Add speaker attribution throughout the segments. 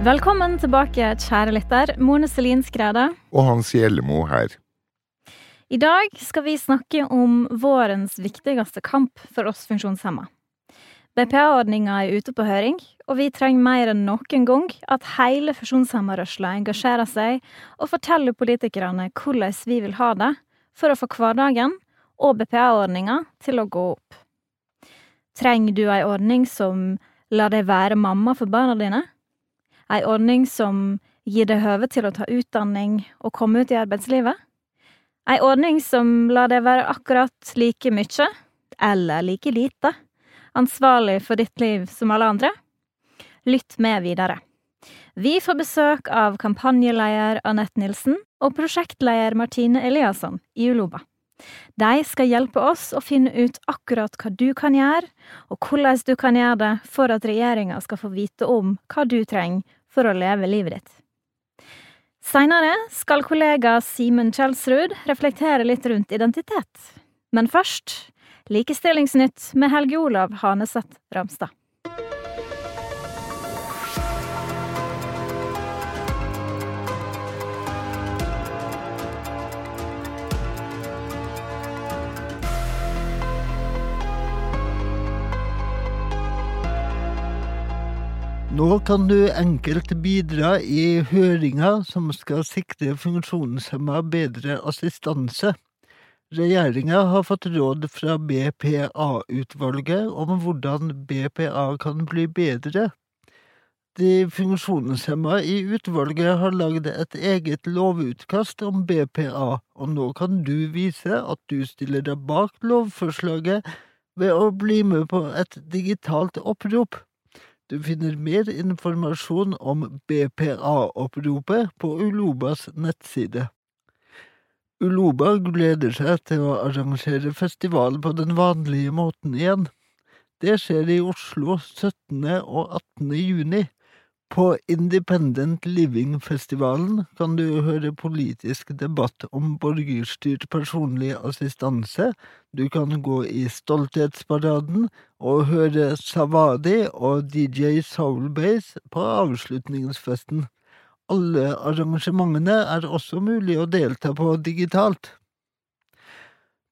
Speaker 1: Velkommen tilbake, kjære lytter. Mone Selin Skræde.
Speaker 2: Og Hans Gjellemo her.
Speaker 1: I dag skal vi snakke om vårens viktigste kamp for oss funksjonshemma. BPA-ordninga er ute på høring, og vi trenger mer enn noen gang at hele funksjonshemmarørsla engasjerer seg og forteller politikerne hvordan vi vil ha det for å få hverdagen og BPA-ordninga til å gå opp. Trenger du ei ordning som lar deg være mamma for barna dine? Ei ordning som gir deg høve til å ta utdanning og komme ut i arbeidslivet? Ei ordning som lar deg være akkurat like mye, eller like lite, ansvarlig for ditt liv som alle andre? Lytt med videre. Vi får besøk av kampanjeleder Anette Nilsen og prosjektleder Martine Eliasson i Uloba. De skal hjelpe oss å finne ut akkurat hva du kan gjøre, og hvordan du kan gjøre det for at regjeringa skal få vite om hva du trenger for å leve livet ditt. Seinere skal kollega Simen Kjelsrud reflektere litt rundt identitet. Men først Likestillingsnytt med Helge Olav Haneseth Ramstad.
Speaker 3: Nå kan du enkelt bidra i høringa som skal sikre funksjonshemma bedre assistanse. Regjeringa har fått råd fra BPA-utvalget om hvordan BPA kan bli bedre. De funksjonshemma i utvalget har lagd et eget lovutkast om BPA, og nå kan du vise at du stiller deg bak lovforslaget ved å bli med på et digitalt opprop. Du finner mer informasjon om BPA-oppropet på Ulobas nettside. Uloba gleder seg til å arrangere festival på den vanlige måten igjen. Det skjer i Oslo 17. og 18. juni. På Independent Living-festivalen kan du høre politisk debatt om borgerstyrt personlig assistanse, du kan gå i Stolthetsparaden og høre Savadi og DJ Soulbase på avslutningsfesten. Alle arrangementene er også mulig å delta på digitalt.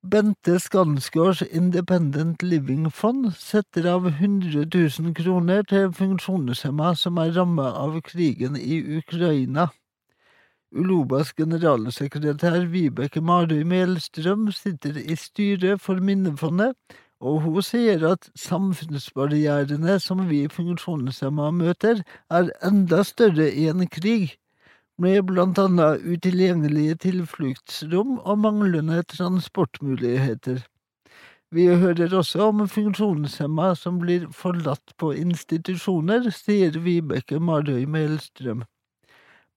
Speaker 3: Bente Skansgårds Independent Living Fond setter av 100 000 kroner til funksjonshemma som er rammet av krigen i Ukraina. Ulobas generalsekretær Vibeke Marøy Melstrøm sitter i styret for Minnefondet, og hun sier at samfunnsbarrierene som vi funksjonshemma møter, er enda større i en krig med blant annet utilgjengelige tilfluktsrom og manglende transportmuligheter. Vi hører også om funksjonshemma som blir forlatt på institusjoner, sier Vibeke Marøy Melstrøm.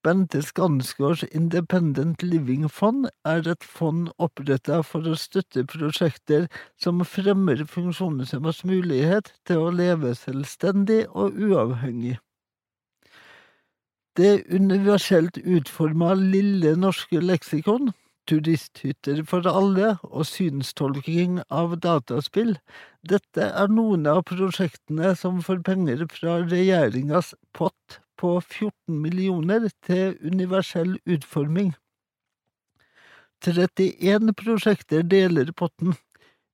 Speaker 3: Bente Skansgårds Independent Living Fond er et fond oppretta for å støtte prosjekter som fremmer funksjonshemmas mulighet til å leve selvstendig og uavhengig. Det universelt utforma Lille norske leksikon, turisthytter for alle og synstolking av dataspill, dette er noen av prosjektene som får penger fra regjeringas pott på 14 millioner til universell utforming. 31 prosjekter deler potten.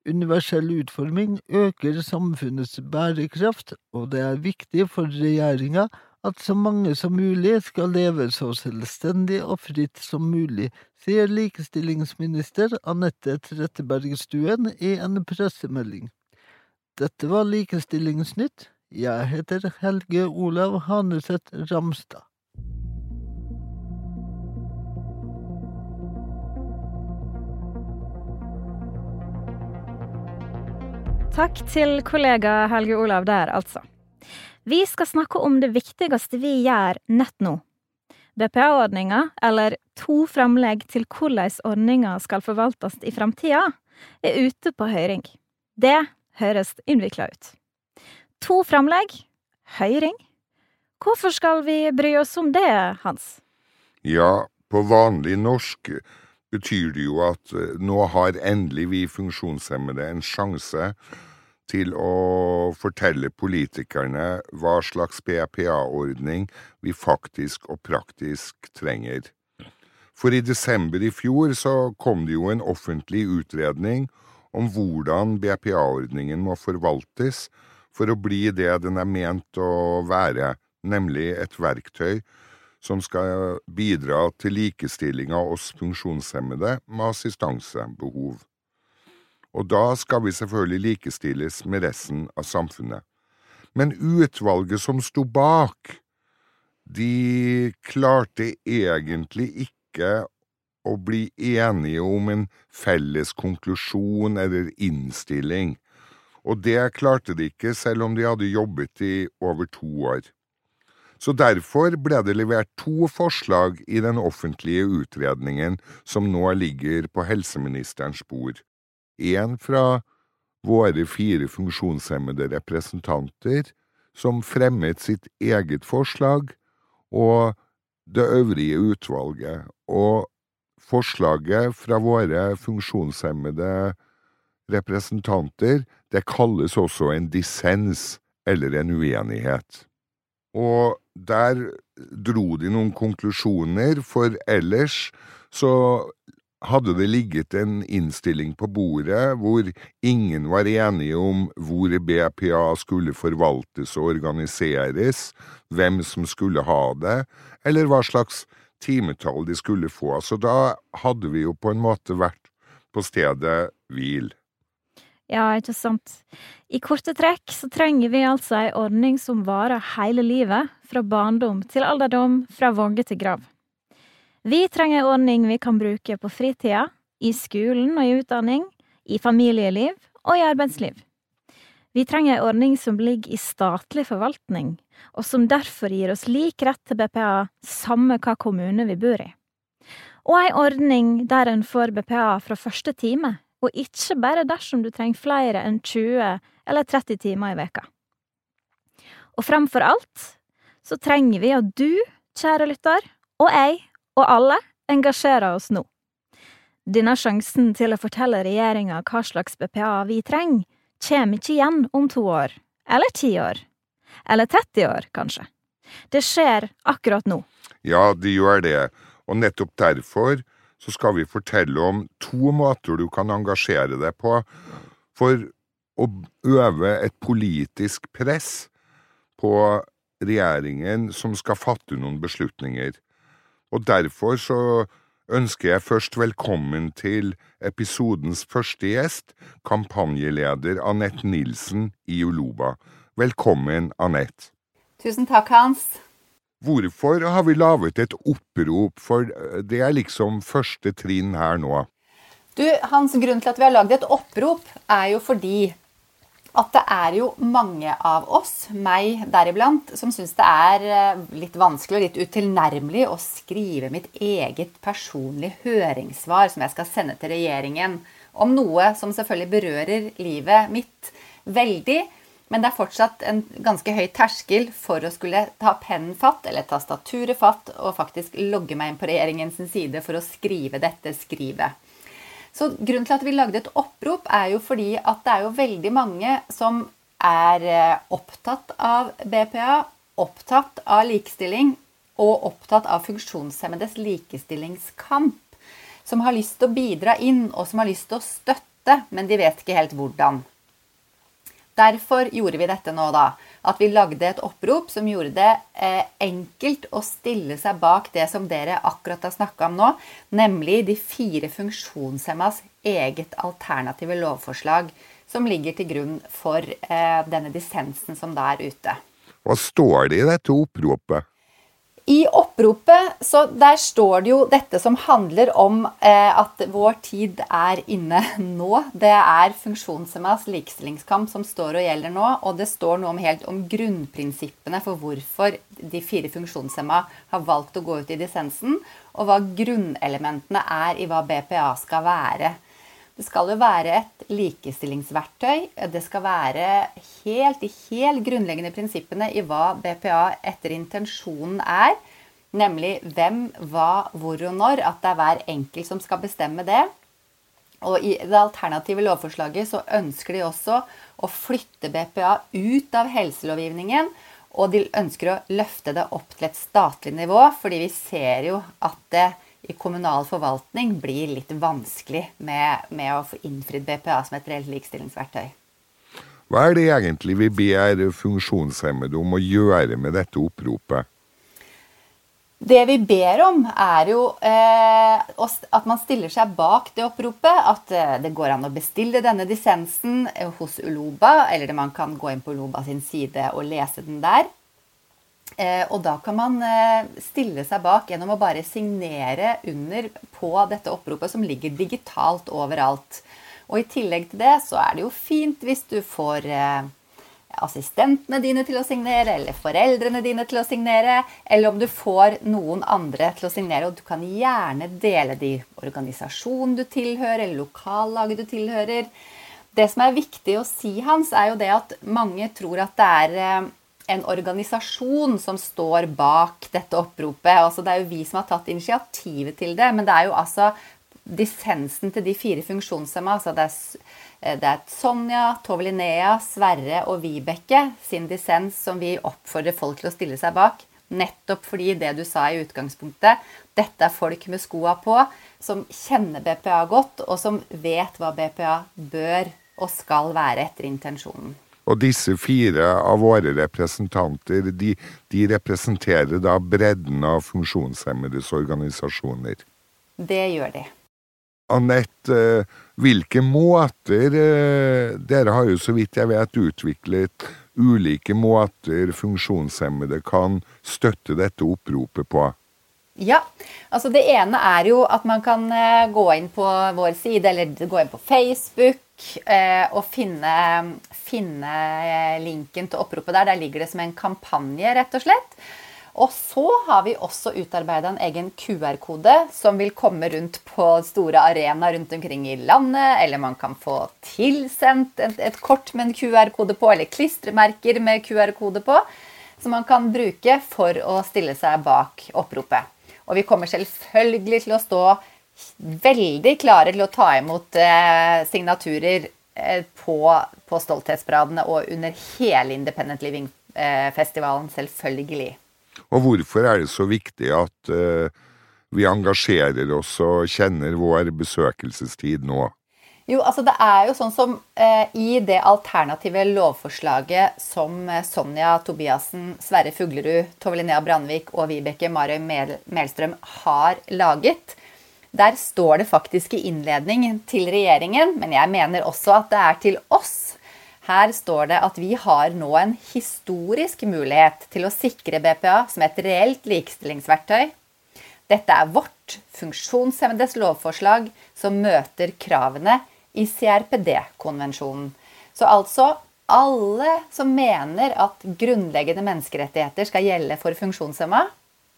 Speaker 3: Universell utforming øker samfunnets bærekraft, og det er viktig for regjeringa at så mange som mulig skal leve så selvstendig og fritt som mulig, sier likestillingsminister Anette Trettebergstuen i en pressemelding. Dette var Likestillingsnytt. Jeg heter Helge Olav Haneseth Ramstad.
Speaker 1: Takk til kollega Helge Olav der, altså. Vi skal snakke om det viktigste vi gjør nett nå. BPA-ordninga, eller to framlegg til hvordan ordninga skal forvaltes i framtida, er ute på høring. Det høres innvikla ut. To framlegg, høring. Hvorfor skal vi bry oss om det, Hans?
Speaker 2: Ja, på vanlig norsk betyr det jo at nå har endelig vi funksjonshemmede en sjanse til å fortelle politikerne hva slags BPA-ordning vi faktisk og praktisk trenger. For i desember i fjor så kom det jo en offentlig utredning om hvordan BPA-ordningen må forvaltes for å bli det den er ment å være, nemlig et verktøy som skal bidra til likestilling av oss funksjonshemmede med assistansebehov. Og da skal vi selvfølgelig likestilles med resten av samfunnet. Men utvalget som sto bak, de klarte egentlig ikke å bli enige om en felles konklusjon eller innstilling, og det klarte de ikke selv om de hadde jobbet i over to år. Så derfor ble det levert to forslag i den offentlige utredningen som nå ligger på helseministerens bord. En fra våre fire funksjonshemmede representanter, som fremmet sitt eget forslag, og det øvrige utvalget. Og forslaget fra våre funksjonshemmede representanter, det kalles også en dissens, eller en uenighet. Og der dro de noen konklusjoner, for ellers så hadde det ligget en innstilling på bordet hvor ingen var enige om hvor BPA skulle forvaltes og organiseres, hvem som skulle ha det, eller hva slags timetall de skulle få. Så da hadde vi jo på en måte vært på stedet hvil.
Speaker 1: Ja, ikke sant. I korte trekk så trenger vi altså ei ordning som varer hele livet, fra barndom til alderdom, fra vogge til grav. Vi trenger en ordning vi kan bruke på fritida, i skolen og i utdanning, i familieliv og i arbeidsliv. Vi trenger en ordning som ligger i statlig forvaltning, og som derfor gir oss lik rett til BPA samme hva kommune vi bor i. Og en ordning der en får BPA fra første time, og ikke bare dersom du trenger flere enn 20 eller 30 timer i veka. Og framfor alt så trenger vi at du, kjære lytter, og jeg, og alle, engasjerer oss nå. Denne sjansen til å fortelle regjeringa hva slags BPA vi trenger, kommer ikke igjen om to år, eller ti år, eller 30 år, kanskje. Det skjer akkurat nå.
Speaker 2: Ja, det gjør det, og nettopp derfor så skal vi fortelle om to måter du kan engasjere deg på for å øve et politisk press på regjeringen som skal fatte noen beslutninger. Og derfor så ønsker jeg først velkommen til episodens første gjest, kampanjeleder Anette Nilsen i Uloba. Velkommen, Anette.
Speaker 4: Tusen takk, Hans.
Speaker 2: Hvorfor har vi laget et opprop, for det er liksom første trinn her nå?
Speaker 4: Du, Hans, Grunnen til at vi har lagd et opprop, er jo fordi at det er jo mange av oss, meg deriblant, som syns det er eh, litt vanskelig og litt utilnærmelig å skrive mitt eget personlige høringssvar som jeg skal sende til regjeringen om noe som selvfølgelig berører livet mitt veldig, men det er fortsatt en ganske høy terskel for å skulle ta pennen fatt, eller tastaturet fatt, og faktisk logge meg inn på regjeringens side for å skrive dette skrivet. Så Grunnen til at vi lagde et opprop, er jo fordi at det er jo veldig mange som er eh, opptatt av BPA, opptatt av likestilling og opptatt av funksjonshemmedes likestillingskamp. Som har lyst til å bidra inn, og som har lyst til å støtte, men de vet ikke helt hvordan. Derfor gjorde vi dette nå, da. At vi lagde et opprop som gjorde det eh, enkelt å stille seg bak det som dere akkurat har snakka om nå, nemlig de fire funksjonshemmas eget alternative lovforslag som ligger til grunn for eh, denne dissensen som da er ute.
Speaker 2: Hva står det i dette oppropet?
Speaker 4: I oppropet så der står det jo dette som handler om eh, at vår tid er inne nå. Det er funksjonshemmas likestillingskamp som står og gjelder nå. Og det står noe om helt om grunnprinsippene for hvorfor de fire funksjonshemma har valgt å gå ut i dissensen, og hva grunnelementene er i hva BPA skal være. Det skal jo være et likestillingsverktøy. Det skal være helt de helt grunnleggende prinsippene i hva BPA etter intensjonen er. Nemlig hvem, hva, hvor og når. At det er hver enkelt som skal bestemme det. Og i det alternative lovforslaget så ønsker de også å flytte BPA ut av helselovgivningen. Og de ønsker å løfte det opp til et statlig nivå, fordi vi ser jo at det i kommunal forvaltning blir litt vanskelig med, med å få innfridd BPA som et reelt likestillingsverktøy.
Speaker 2: Hva er det egentlig vi ber funksjonshemmede om å gjøre med dette oppropet?
Speaker 4: Det vi ber om, er jo eh, at man stiller seg bak det oppropet. At eh, det går an å bestille denne dissensen eh, hos Uloba, eller man kan gå inn på Uloba sin side og lese den der. Eh, og da kan man eh, stille seg bak gjennom å bare signere under på dette oppropet, som ligger digitalt overalt. Og i tillegg til det så er det jo fint hvis du får eh, assistentene dine til å signere, eller foreldrene dine til å signere, eller om du får noen andre til å signere. Og du kan gjerne dele de organisasjonen du tilhører, eller lokallaget du tilhører. Det som er viktig å si, Hans, er jo det at mange tror at det er en organisasjon som står bak dette oppropet. Altså, det er jo vi som har tatt initiativet til det, men det er jo altså dissensen til de fire funksjonshemma. Altså det er Eh, det er Sonja, Tove Linnea, Sverre og Vibeke sin dissens som vi oppfordrer folk til å stille seg bak. Nettopp fordi det du sa i utgangspunktet, dette er folk med skoa på, som kjenner BPA godt, og som vet hva BPA bør og skal være etter intensjonen.
Speaker 2: Og disse fire av våre representanter, de, de representerer da bredden av funksjonshemmedes organisasjoner?
Speaker 4: Det gjør de.
Speaker 2: Anette, hvilke måter eh, Dere har jo så vidt jeg vet utviklet ulike måter funksjonshemmede kan støtte dette oppropet på.
Speaker 4: Ja, altså det ene er jo at man kan eh, gå inn på vår side, eller gå inn på Facebook eh, og finne, finne linken til oppropet der. Der ligger det som en kampanje, rett og slett. Og så har vi også utarbeida en egen QR-kode som vil komme rundt på store arenaer rundt omkring i landet. Eller man kan få tilsendt et, et kort med en QR-kode på, eller klistremerker med QR-kode på. Som man kan bruke for å stille seg bak oppropet. Og vi kommer selvfølgelig til å stå veldig klare til å ta imot eh, signaturer eh, på, på Stolthetsparadene og under hele Independent Living-festivalen, eh, selvfølgelig.
Speaker 2: Og hvorfor er det så viktig at uh, vi engasjerer oss og kjenner vår besøkelsestid nå?
Speaker 4: Jo, altså det er jo sånn som eh, I det alternative lovforslaget som eh, Sonja Tobiassen, Sverre Fuglerud, Tove Linnea Brandvik og Vibeke Marøy Melstrøm har laget, der står det faktisk i innledning til regjeringen, men jeg mener også at det er til oss her står det at vi har nå en historisk mulighet til å sikre BPA som et reelt likestillingsverktøy. Dette er vårt funksjonshemmedes lovforslag som møter kravene i CRPD-konvensjonen. Så altså alle som mener at grunnleggende menneskerettigheter skal gjelde for funksjonshemma,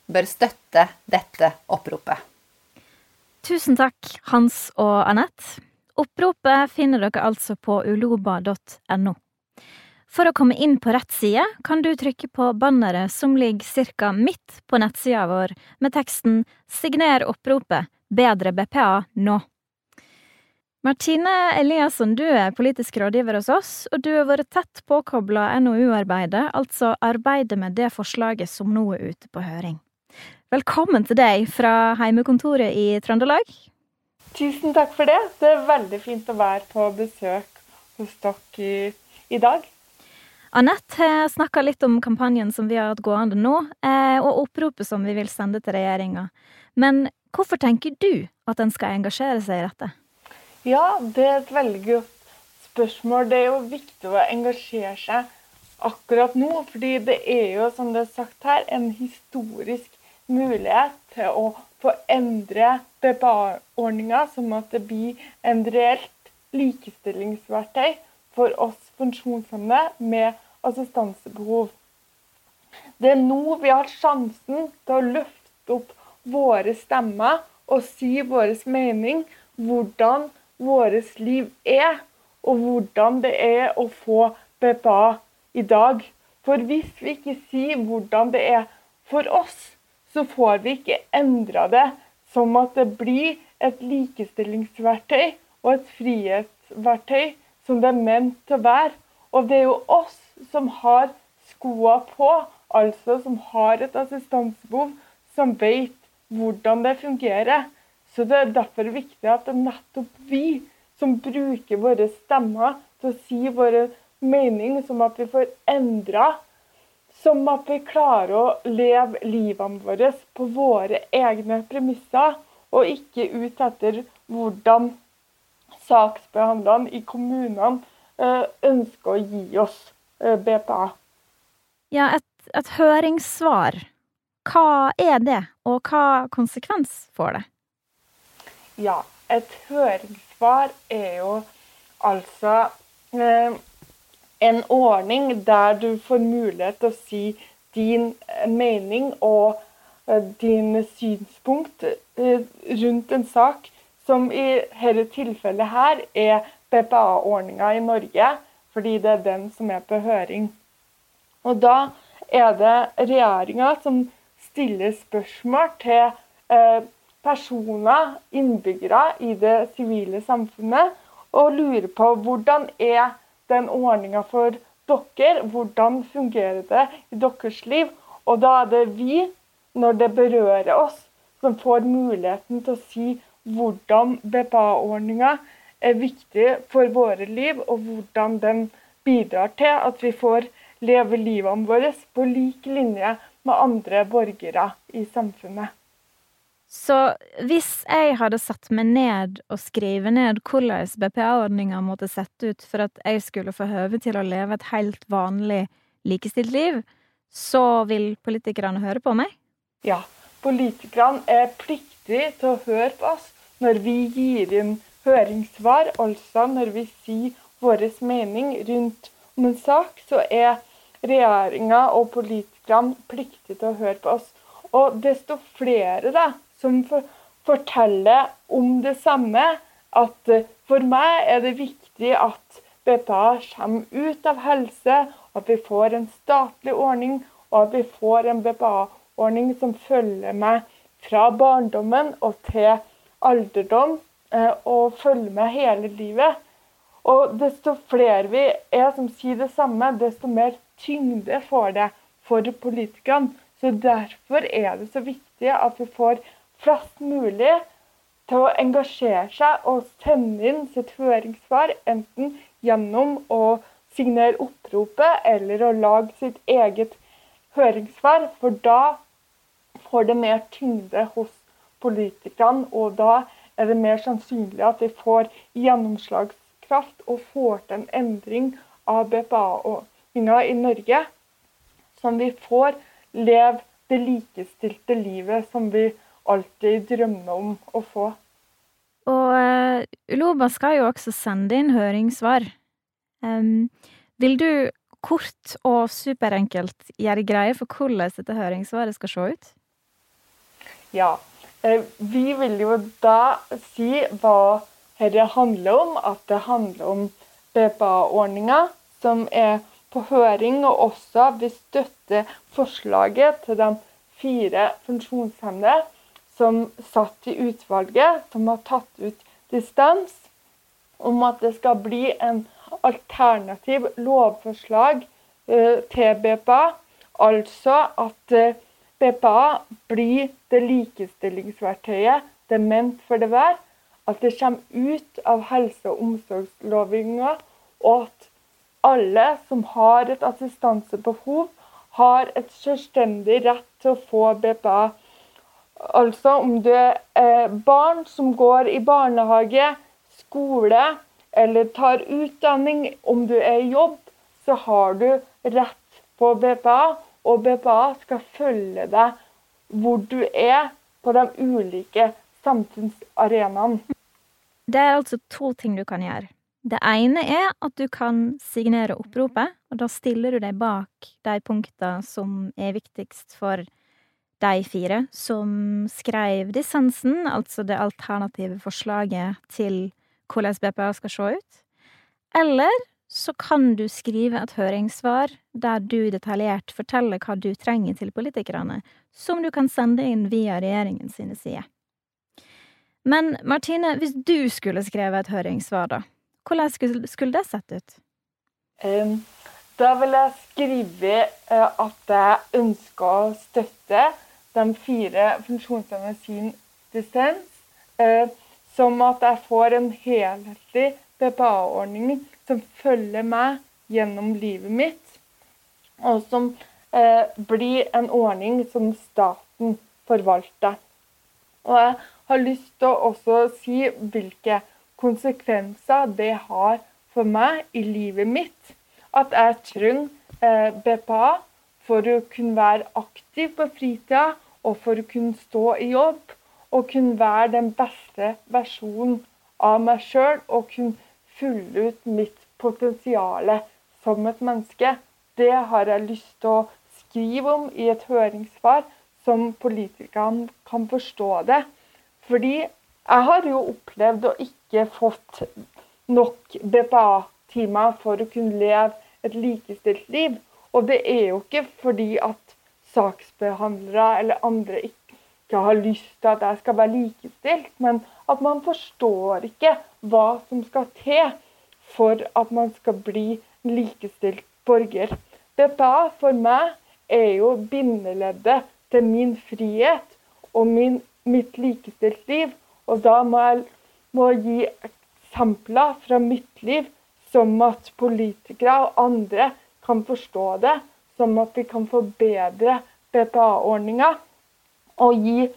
Speaker 4: bør støtte dette oppropet.
Speaker 1: Tusen takk, Hans og Anette. Oppropet finner dere altså på uloba.no. For å komme inn på rett side kan du trykke på banneret som ligger ca. midt på nettsida vår, med teksten Signer oppropet Bedre BPA nå. Martine Eliasson, du er politisk rådgiver hos oss, og du har vært tett påkobla NOU-arbeidet, altså arbeidet med det forslaget som nå er ute på høring. Velkommen til deg fra heimekontoret i Trøndelag.
Speaker 5: Tusen takk for det. Det er veldig fint å være på besøk hos dere i, i dag.
Speaker 1: Anette har snakka litt om kampanjen som vi har hatt gående nå, eh, og oppropet som vi vil sende til regjeringa. Men hvorfor tenker du at en skal engasjere seg i dette?
Speaker 5: Ja, det er et veldig godt spørsmål. Det er jo viktig å engasjere seg akkurat nå. fordi det er jo, som det er sagt her, en historisk mulighet til å få endre BPA-ordninga sånn at det blir en reelt likestillingsverktøy for oss funksjonshemmede med assistansebehov. Det er nå vi har sjansen til å løfte opp våre stemmer og si vår mening, hvordan vårt liv er, og hvordan det er å få BPA i dag. For hvis vi ikke sier hvordan det er for oss, så får vi ikke endra det som at det blir et likestillingsverktøy og et frihetsverktøy som det er ment til å være. Og det er jo oss som har skoa på, altså som har et assistansebehov, som vet hvordan det fungerer. Så det er derfor viktig at det er nettopp vi som bruker våre stemmer til å si våre mening, som at vi får endra. Som at vi klarer å leve livene våre på våre egne premisser, og ikke ut etter hvordan saksbehandlerne i kommunene eh, ønsker å gi oss eh, BPA.
Speaker 1: Ja, et, et høringssvar. Hva er det, og hva konsekvens får det?
Speaker 5: Ja, et høringssvar er jo altså eh, en ordning der du får mulighet til å si din mening og eh, din synspunkt eh, rundt en sak som i dette tilfellet her er BPA-ordninga i Norge, fordi det er den som er på høring. Og da er det regjeringa som stiller spørsmål til eh, personer, innbyggere i det sivile samfunnet, og lurer på hvordan er den ordninga for dere, hvordan fungerer det i deres liv? Og da er det vi, når det berører oss, som får muligheten til å si hvordan BPA-ordninga er viktig for våre liv, og hvordan den bidrar til at vi får leve livene våre på lik linje med andre borgere i samfunnet.
Speaker 1: Så hvis jeg hadde satt meg ned og skrevet ned hvordan BPA-ordninga måtte sett ut for at jeg skulle få høve til å leve et helt vanlig likestilt liv, så vil politikerne høre på meg?
Speaker 5: Ja, politikerne er pliktige til å høre på oss når vi gir inn høringssvar, altså når vi sier vår mening rundt om en sak, så er regjeringa og politikerne pliktige til å høre på oss. Og desto flere da, som forteller om det samme, at eh, for meg er det viktig at BPA kommer ut av helse, at vi får en statlig ordning, og at vi får en BPA-ordning som følger meg fra barndommen og til alderdom, eh, og følger med hele livet. Og desto flere vi er som sier det samme, desto mer tyngde får det for politikerne. Så Derfor er det så viktig at vi får flest mulig til å engasjere seg og sende inn sitt høringssvar, enten gjennom å signere oppropet eller å lage sitt eget høringssvar. For da får det mer tyngde hos politikerne, og da er det mer sannsynlig at vi får gjennomslagskraft og får til en endring av BPA-ordninga i Norge, som vi får leve det likestilte livet som vi alltid drømme om å få.
Speaker 1: Og Uloba skal jo også sende inn høringssvar. Um, vil du kort og superenkelt gjøre greie for hvordan dette høringssvaret skal se ut?
Speaker 5: Ja. Uh, vi vil jo da si hva dette handler om. At det handler om BPA-ordninga, som er på høring, og også vi støtter forslaget til de fire funksjonshemmede som satt i utvalget, som har tatt ut distans, om at det skal bli en alternativ lovforslag uh, til BPA. Altså at eh, BPA blir det likestillingsverktøyet det er ment for det være. At det kommer ut av helse- og omsorgslovgivninga, og at alle som har et assistansebehov, har et selvstendig rett til å få BPA Altså om du er barn som går i barnehage, skole eller tar utdanning, om du er i jobb, så har du rett på BPA. Og BPA skal følge deg hvor du er på de ulike samfunnsarenaene.
Speaker 1: Det er altså to ting du kan gjøre. Det ene er at du kan signere oppropet, og da stiller du deg bak de punktene som er viktigst for deg de fire som skrev dissensen, altså det alternative forslaget til hvordan BPA skal se ut. Eller så kan du skrive et høringssvar der du detaljert forteller hva du trenger til politikerne, som du kan sende inn via regjeringen sine sider. Men Martine, hvis du skulle skrevet et høringssvar, da, hvordan skulle, det sett ut?
Speaker 5: Um, da vil jeg skrive uh, at jeg ønsker å støtte de fire funksjonshemmede sin dissens, uh, som at jeg får en helhetlig BPA-ordning som følger meg gjennom livet mitt, og som uh, blir en ordning som staten forvalter. Og jeg har lyst til å også si hvilke konsekvenser det har for meg i livet mitt. At jeg trenger eh, BPA for å kunne være aktiv på fritida og for å kunne stå i jobb og kunne være den beste versjonen av meg sjøl og kunne fylle ut mitt potensial som et menneske. Det har jeg lyst til å skrive om i et høringssvar, som politikerne kan forstå det. Fordi jeg har jo opplevd å ikke fått nok BPA-timer for å kunne leve et likestilt liv. Og det er jo ikke fordi at saksbehandlere eller andre ikke har lyst til at jeg skal være likestilt, men at man forstår ikke hva som skal til for at man skal bli likestilt borger. Dette for meg er jo bindeleddet til min frihet og min mitt likestilt liv. Og da må jeg må gi eksempler fra mitt liv, som at politikere og andre kan forstå det. Som at vi kan forbedre BPA-ordninga. Og gi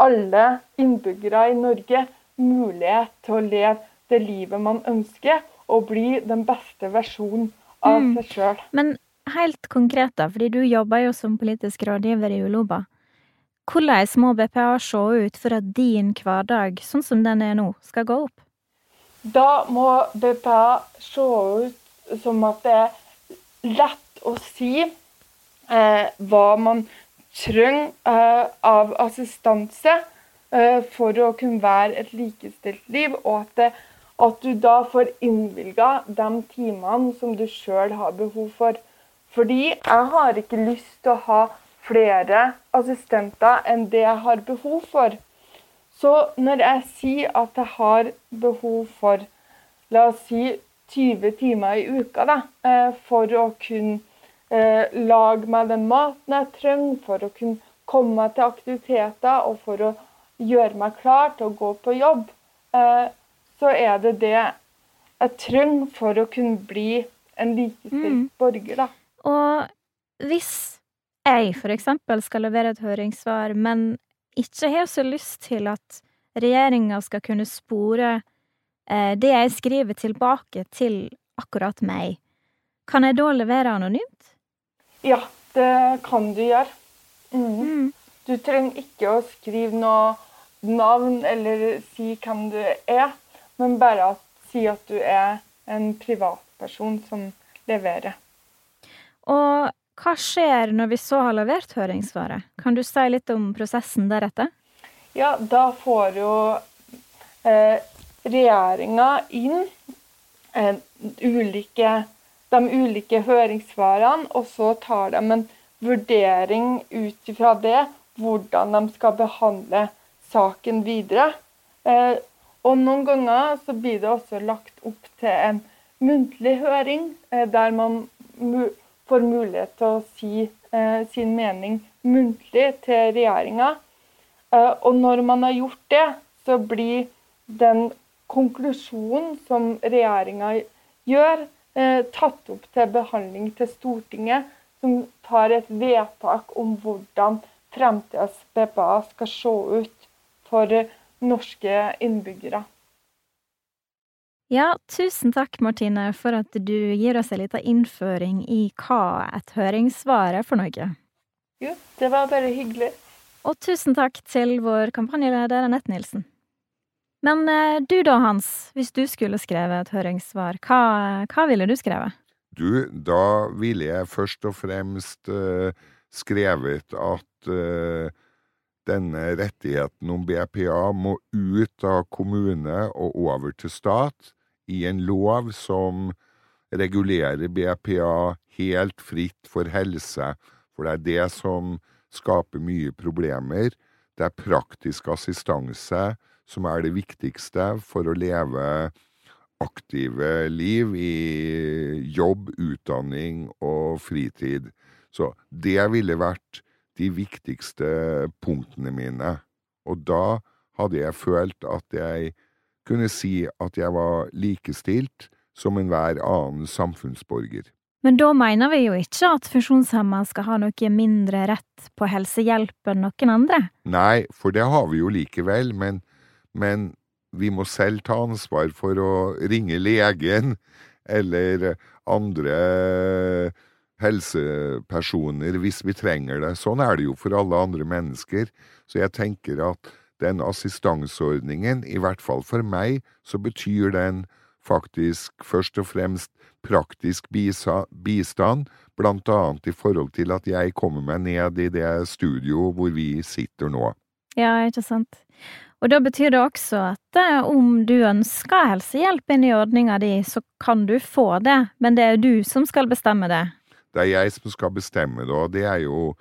Speaker 5: alle innbyggere i Norge mulighet til å leve det livet man ønsker, og bli den beste versjonen av mm. seg sjøl.
Speaker 1: Men helt konkret, da, fordi du jobber jo som politisk rådgiver i Uloba. Hvordan må BPA se ut for at din hverdag, sånn som den er nå, skal gå opp?
Speaker 5: Da må BPA se ut som at det er lett å si eh, hva man trenger eh, av assistanse eh, for å kunne være et likestilt liv, og at, det, at du da får innvilga de timene som du sjøl har behov for. Fordi jeg har ikke lyst til å ha flere assistenter enn det jeg har behov for. Så når jeg sier at jeg har behov for la oss si 20 timer i uka da, eh, for å kunne eh, lage meg den maten jeg trenger, for å kunne komme meg til aktiviteter og for å gjøre meg klar til å gå på jobb, eh, så er det det jeg trenger for å kunne bli en likestilt mm. borger. da.
Speaker 1: Og hvis jeg eksempel skal levere et høringssvar, men ikke har så lyst til at regjeringa skal kunne spore det jeg skriver, tilbake til akkurat meg, kan jeg da levere anonymt?
Speaker 5: Ja, det kan du gjøre. Mm. Mm. Du trenger ikke å skrive noe navn eller si hvem du er, men bare at, si at du er en privatperson som leverer.
Speaker 1: Og hva skjer når vi så har levert høringssvaret? Kan du si litt om prosessen deretter?
Speaker 5: Ja, da får jo eh, regjeringa inn eh, ulike, de ulike høringssvarene, og så tar de en vurdering ut ifra det hvordan de skal behandle saken videre. Eh, og noen ganger så blir det også lagt opp til en muntlig høring, eh, der man får mulighet til å si eh, sin mening muntlig til regjeringa. Eh, og når man har gjort det, så blir den konklusjonen som regjeringa gjør, eh, tatt opp til behandling til Stortinget, som tar et vedtak om hvordan fremtidas BPA skal se ut for norske innbyggere.
Speaker 1: Ja, tusen takk, Martine, for at du gir oss en liten innføring i hva et høringssvar er for noe.
Speaker 5: Jo, det var bare hyggelig.
Speaker 1: Og tusen takk til vår kampanjeleder Anette Nilsen. Men eh, du da, Hans, hvis du skulle skrevet et høringssvar, hva, hva ville du skrevet?
Speaker 2: Du, da ville jeg først og fremst uh, skrevet at uh, denne rettigheten om BPA må ut av kommune og over til stat i en lov som regulerer BPA helt fritt for helse, for det er det som skaper mye problemer. Det er praktisk assistanse som er det viktigste for å leve aktive liv i jobb, utdanning og fritid. Så det ville vært de viktigste punktene mine. Og da hadde jeg følt at jeg kunne si at jeg var likestilt som enhver annen samfunnsborger.
Speaker 1: Men da mener vi jo ikke at funksjonshemma skal ha noe mindre rett på helsehjelp enn noen andre?
Speaker 2: Nei, for det har vi jo likevel, men, men vi må selv ta ansvar for å ringe legen eller andre helsepersoner hvis vi trenger det. Sånn er det jo for alle andre mennesker. Så jeg tenker at den assistanseordningen, i hvert fall for meg, så betyr den faktisk først og fremst praktisk bistand, blant annet i forhold til at jeg kommer meg ned i det studio hvor vi sitter nå.
Speaker 1: Ja, ikke sant. Og da betyr det også at eh, om du ønsker helsehjelp inn i ordninga di, så kan du få det, men det er du som skal bestemme det.
Speaker 2: Det er jeg som skal bestemme det, og det er jo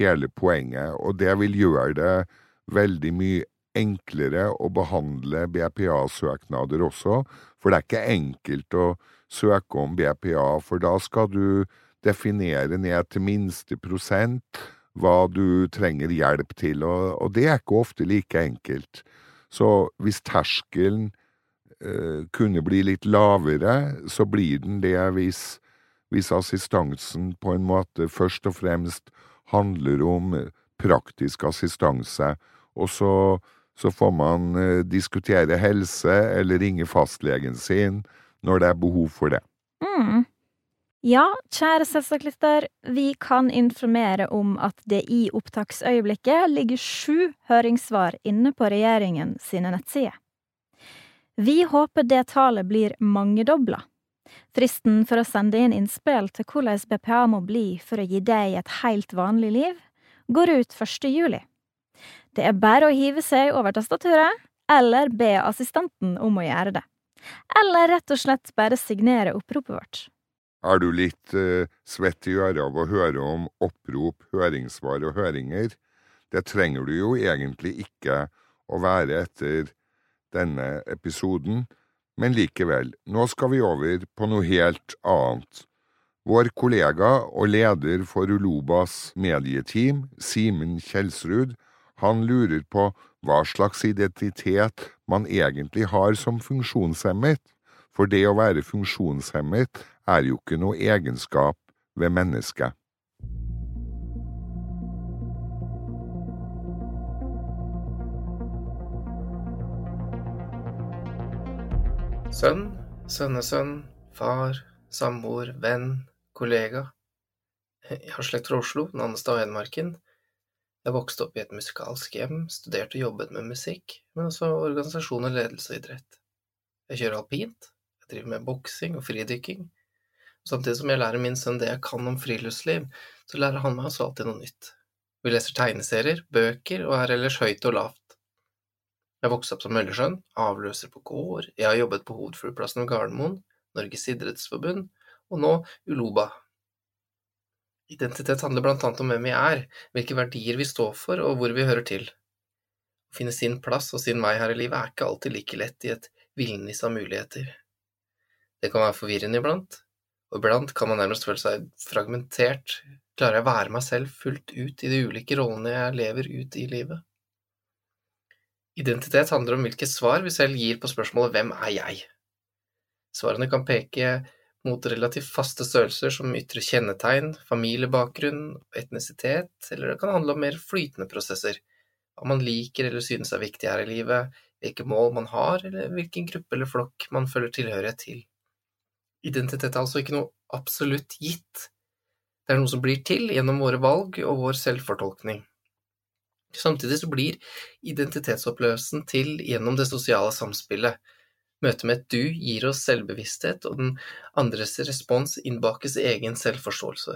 Speaker 2: hele poenget. Og det vil gjøre det veldig mye enklere å behandle BPA-søknader også, for det er ikke enkelt å søke om BPA, for da skal du definere ned til minste prosent hva du trenger hjelp til, og, og det er ikke ofte like enkelt. Så hvis terskelen eh, kunne bli litt lavere, så blir den det hvis, hvis assistansen på en måte først og fremst handler om praktisk assistanse, og så, så får man eh, diskutere helse eller ringe fastlegen sin når det er behov for det.
Speaker 1: Mm. Ja, kjære selvsagt vi kan informere om at det i opptaksøyeblikket ligger sju høringssvar inne på regjeringen sine nettsider. Vi håper det tallet blir mangedobla. Fristen for å sende inn innspill til hvordan BPA må bli for å gi deg et helt vanlig liv, går ut 1. juli. Det er bare å hive seg over tastaturet, eller be assistenten om å gjøre det. Eller rett og slett bare signere oppropet vårt.
Speaker 2: Er du litt eh, svett i øret av å høre om opprop, høringssvar og høringer? Det trenger du jo egentlig ikke å være etter denne episoden, men likevel, nå skal vi over på noe helt annet. Vår kollega og leder for Ulobas medieteam, Simen Kjelsrud, han lurer på hva slags identitet man egentlig har som funksjonshemmet, for det å være funksjonshemmet er jo ikke noe egenskap ved mennesket.
Speaker 6: Sønn, sønnesønn, far, samboer, venn, kollega. Jeg har slekt fra Oslo, Nannestad og Hedmarken. Jeg vokste opp i et musikalsk hjem, studerte og jobbet med musikk, men også organisasjon og ledelse og idrett. Jeg kjører alpint, jeg driver med boksing og fridykking, Samtidig som jeg lærer min sønn det jeg kan om friluftsliv, så lærer han meg også alltid noe nytt. Vi leser tegneserier, bøker og er ellers høyt og lavt. Jeg vokste opp som møllersønn, avløser på gård, jeg har jobbet på hovedflyplassen ved Gardermoen, Norges idrettsforbund, og nå Uloba. Identitet handler blant annet om hvem vi er, hvilke verdier vi står for og hvor vi hører til. Å finne sin plass og sin vei her i livet er ikke alltid like lett i et villnis av muligheter. Det kan være forvirrende iblant, og iblant kan man nærmest føle seg fragmentert. Klarer jeg å være meg selv fullt ut i de ulike rollene jeg lever ut i livet? Identitet handler om hvilke svar vi selv gir på spørsmålet Hvem er jeg? Svarene kan peke mot relativt faste størrelser som ytre kjennetegn, familiebakgrunn, etnisitet, eller det kan handle om mer flytende prosesser, hva man liker eller synes er viktig her i livet, hvilke mål man har, eller hvilken gruppe eller flokk man føler tilhørighet til. Identitet er altså ikke noe absolutt gitt. Det er noe som blir til gjennom våre valg og vår selvfortolkning. Samtidig så blir identitetsopplevelsen til gjennom det sosiale samspillet. Møtet med et du gir oss selvbevissthet, og den andres respons innbakes egen selvforståelse.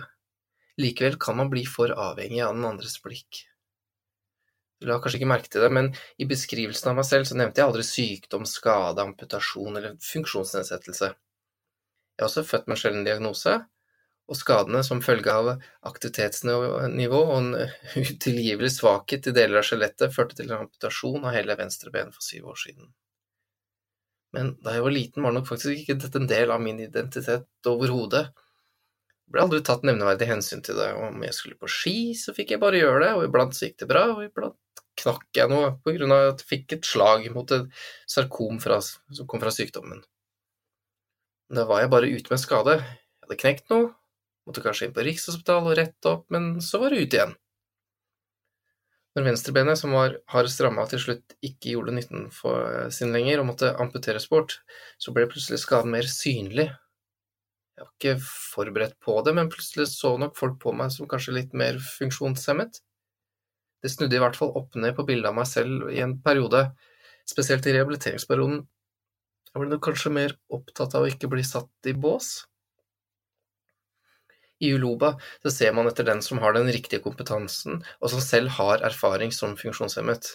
Speaker 6: Likevel kan man bli for avhengig av den andres blikk. Du la kanskje ikke merke til det, men i beskrivelsen av meg selv så nevnte jeg aldri sykdom, skade, amputasjon eller funksjonsnedsettelse. Jeg er også født med en sjelden diagnose, og skadene som følge av aktivitetsnivå og en utilgivelig svakhet i deler av skjelettet førte til en amputasjon av hele venstre ben for syv år siden. Men da jeg var liten, var nok faktisk ikke dette en del av min identitet overhodet. Det ble aldri tatt nevneverdig hensyn til det, om jeg skulle på ski, så fikk jeg bare gjøre det, og iblant så gikk det bra, og iblant knakk jeg noe på grunn av at jeg fikk et slag mot et sarkom fra, som kom fra sykdommen. Da var jeg bare ute med skade. Jeg hadde knekt noe, måtte kanskje inn på Rikshospitalet og rette opp, men så var det ut igjen. Når venstrebenet, som var hardest ramma, til slutt ikke gjorde nytten for sin lenger og måtte amputeres bort, så ble plutselig skaden mer synlig. Jeg var ikke forberedt på det, men plutselig så nok folk på meg som kanskje litt mer funksjonshemmet. Det snudde i hvert fall opp ned på bildet av meg selv i en periode, spesielt i rehabiliteringsperioden. Jeg ble du kanskje mer opptatt av å ikke bli satt i bås. I Uloba så ser man etter den som har den riktige kompetansen, og som selv har erfaring som funksjonshemmet.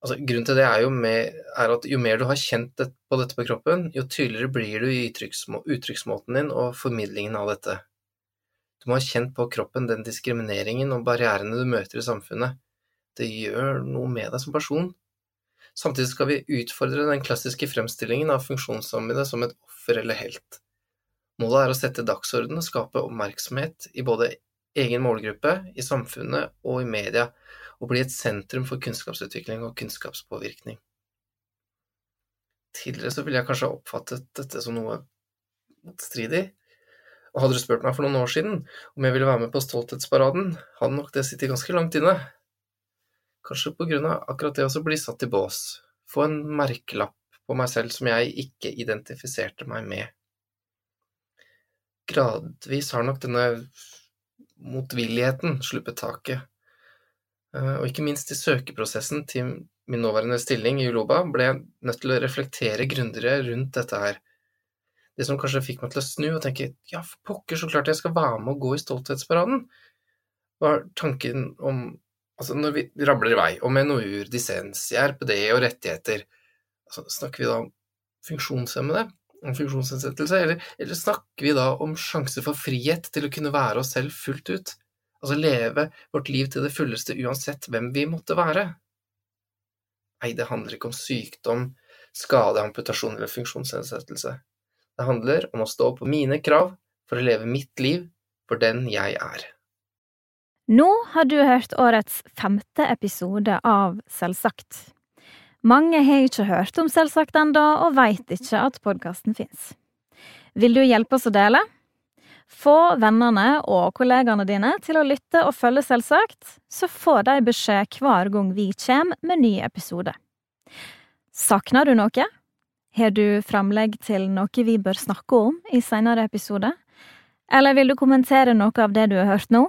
Speaker 6: Altså, grunnen til det er, jo med, er at jo mer du har kjent det, på dette på kroppen, jo tydeligere blir du i uttrykksmå, uttrykksmåten din og formidlingen av dette. Du må ha kjent på kroppen den diskrimineringen og barrierene du møter i samfunnet. Det gjør noe med deg som person. Samtidig skal vi utfordre den klassiske fremstillingen av funksjonshemmede som et offer eller helt. Målet er å sette dagsorden og skape oppmerksomhet i både egen målgruppe, i samfunnet og i media, og bli et sentrum for kunnskapsutvikling og kunnskapspåvirkning. Tidligere så ville jeg kanskje oppfattet dette som noe motstridig, og hadde du spurt meg for noen år siden om jeg ville være med på Stolthetsparaden, hadde nok det sittet ganske langt inne. Kanskje på grunn av akkurat det å bli satt i bås, få en merkelapp på meg selv som jeg ikke identifiserte meg med gradvis har nok denne motvilligheten sluppet taket. Eh, og ikke minst i søkeprosessen til min nåværende stilling i Uloba ble jeg nødt til å reflektere grundigere rundt dette her. Det som kanskje fikk meg til å snu og tenke ja, for pokker, så klart jeg skal være med og gå i Stolthetsparaden, var tanken om Altså, når vi rabler i vei om NOU-er, dissens, RPD og rettigheter, altså, snakker vi da om funksjonshemmede? om funksjonsnedsettelse, eller, eller, snakker vi da om sjanse for frihet til å kunne være oss selv fullt ut? Altså leve vårt liv til det fulleste uansett hvem vi måtte være? Nei, det handler ikke om sykdom, skade, amputasjon eller funksjonsnedsettelse. Det handler om å stå på mine krav for å leve mitt liv for den jeg er.
Speaker 1: Nå har du hørt årets femte episode av Selvsagt. Mange har ikke hørt om Selvsagt enda, og veit ikke at podkasten fins. Vil du hjelpe oss å dele? Få vennene og kollegaene dine til å lytte og følge Selvsagt, så får de beskjed hver gang vi kommer med ny episode. Savner du noe? Har du framlegg til noe vi bør snakke om i senere episode? Eller vil du kommentere noe av det du har hørt nå?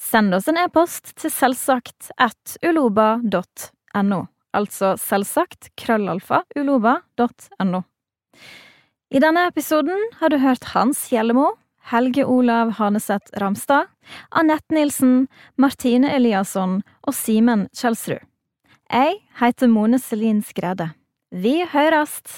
Speaker 1: Send oss en e-post til selvsagt at uloba.no altså selvsagt krøllalfa uloba.no. I denne episoden har du hørt Hans Gjellemo, Helge Olav Haneseth Ramstad, Anette Nilsen, Martine Eliasson og Simen Kjelsrud. Jeg heter Mone Selin Skrede. Vi høyrest!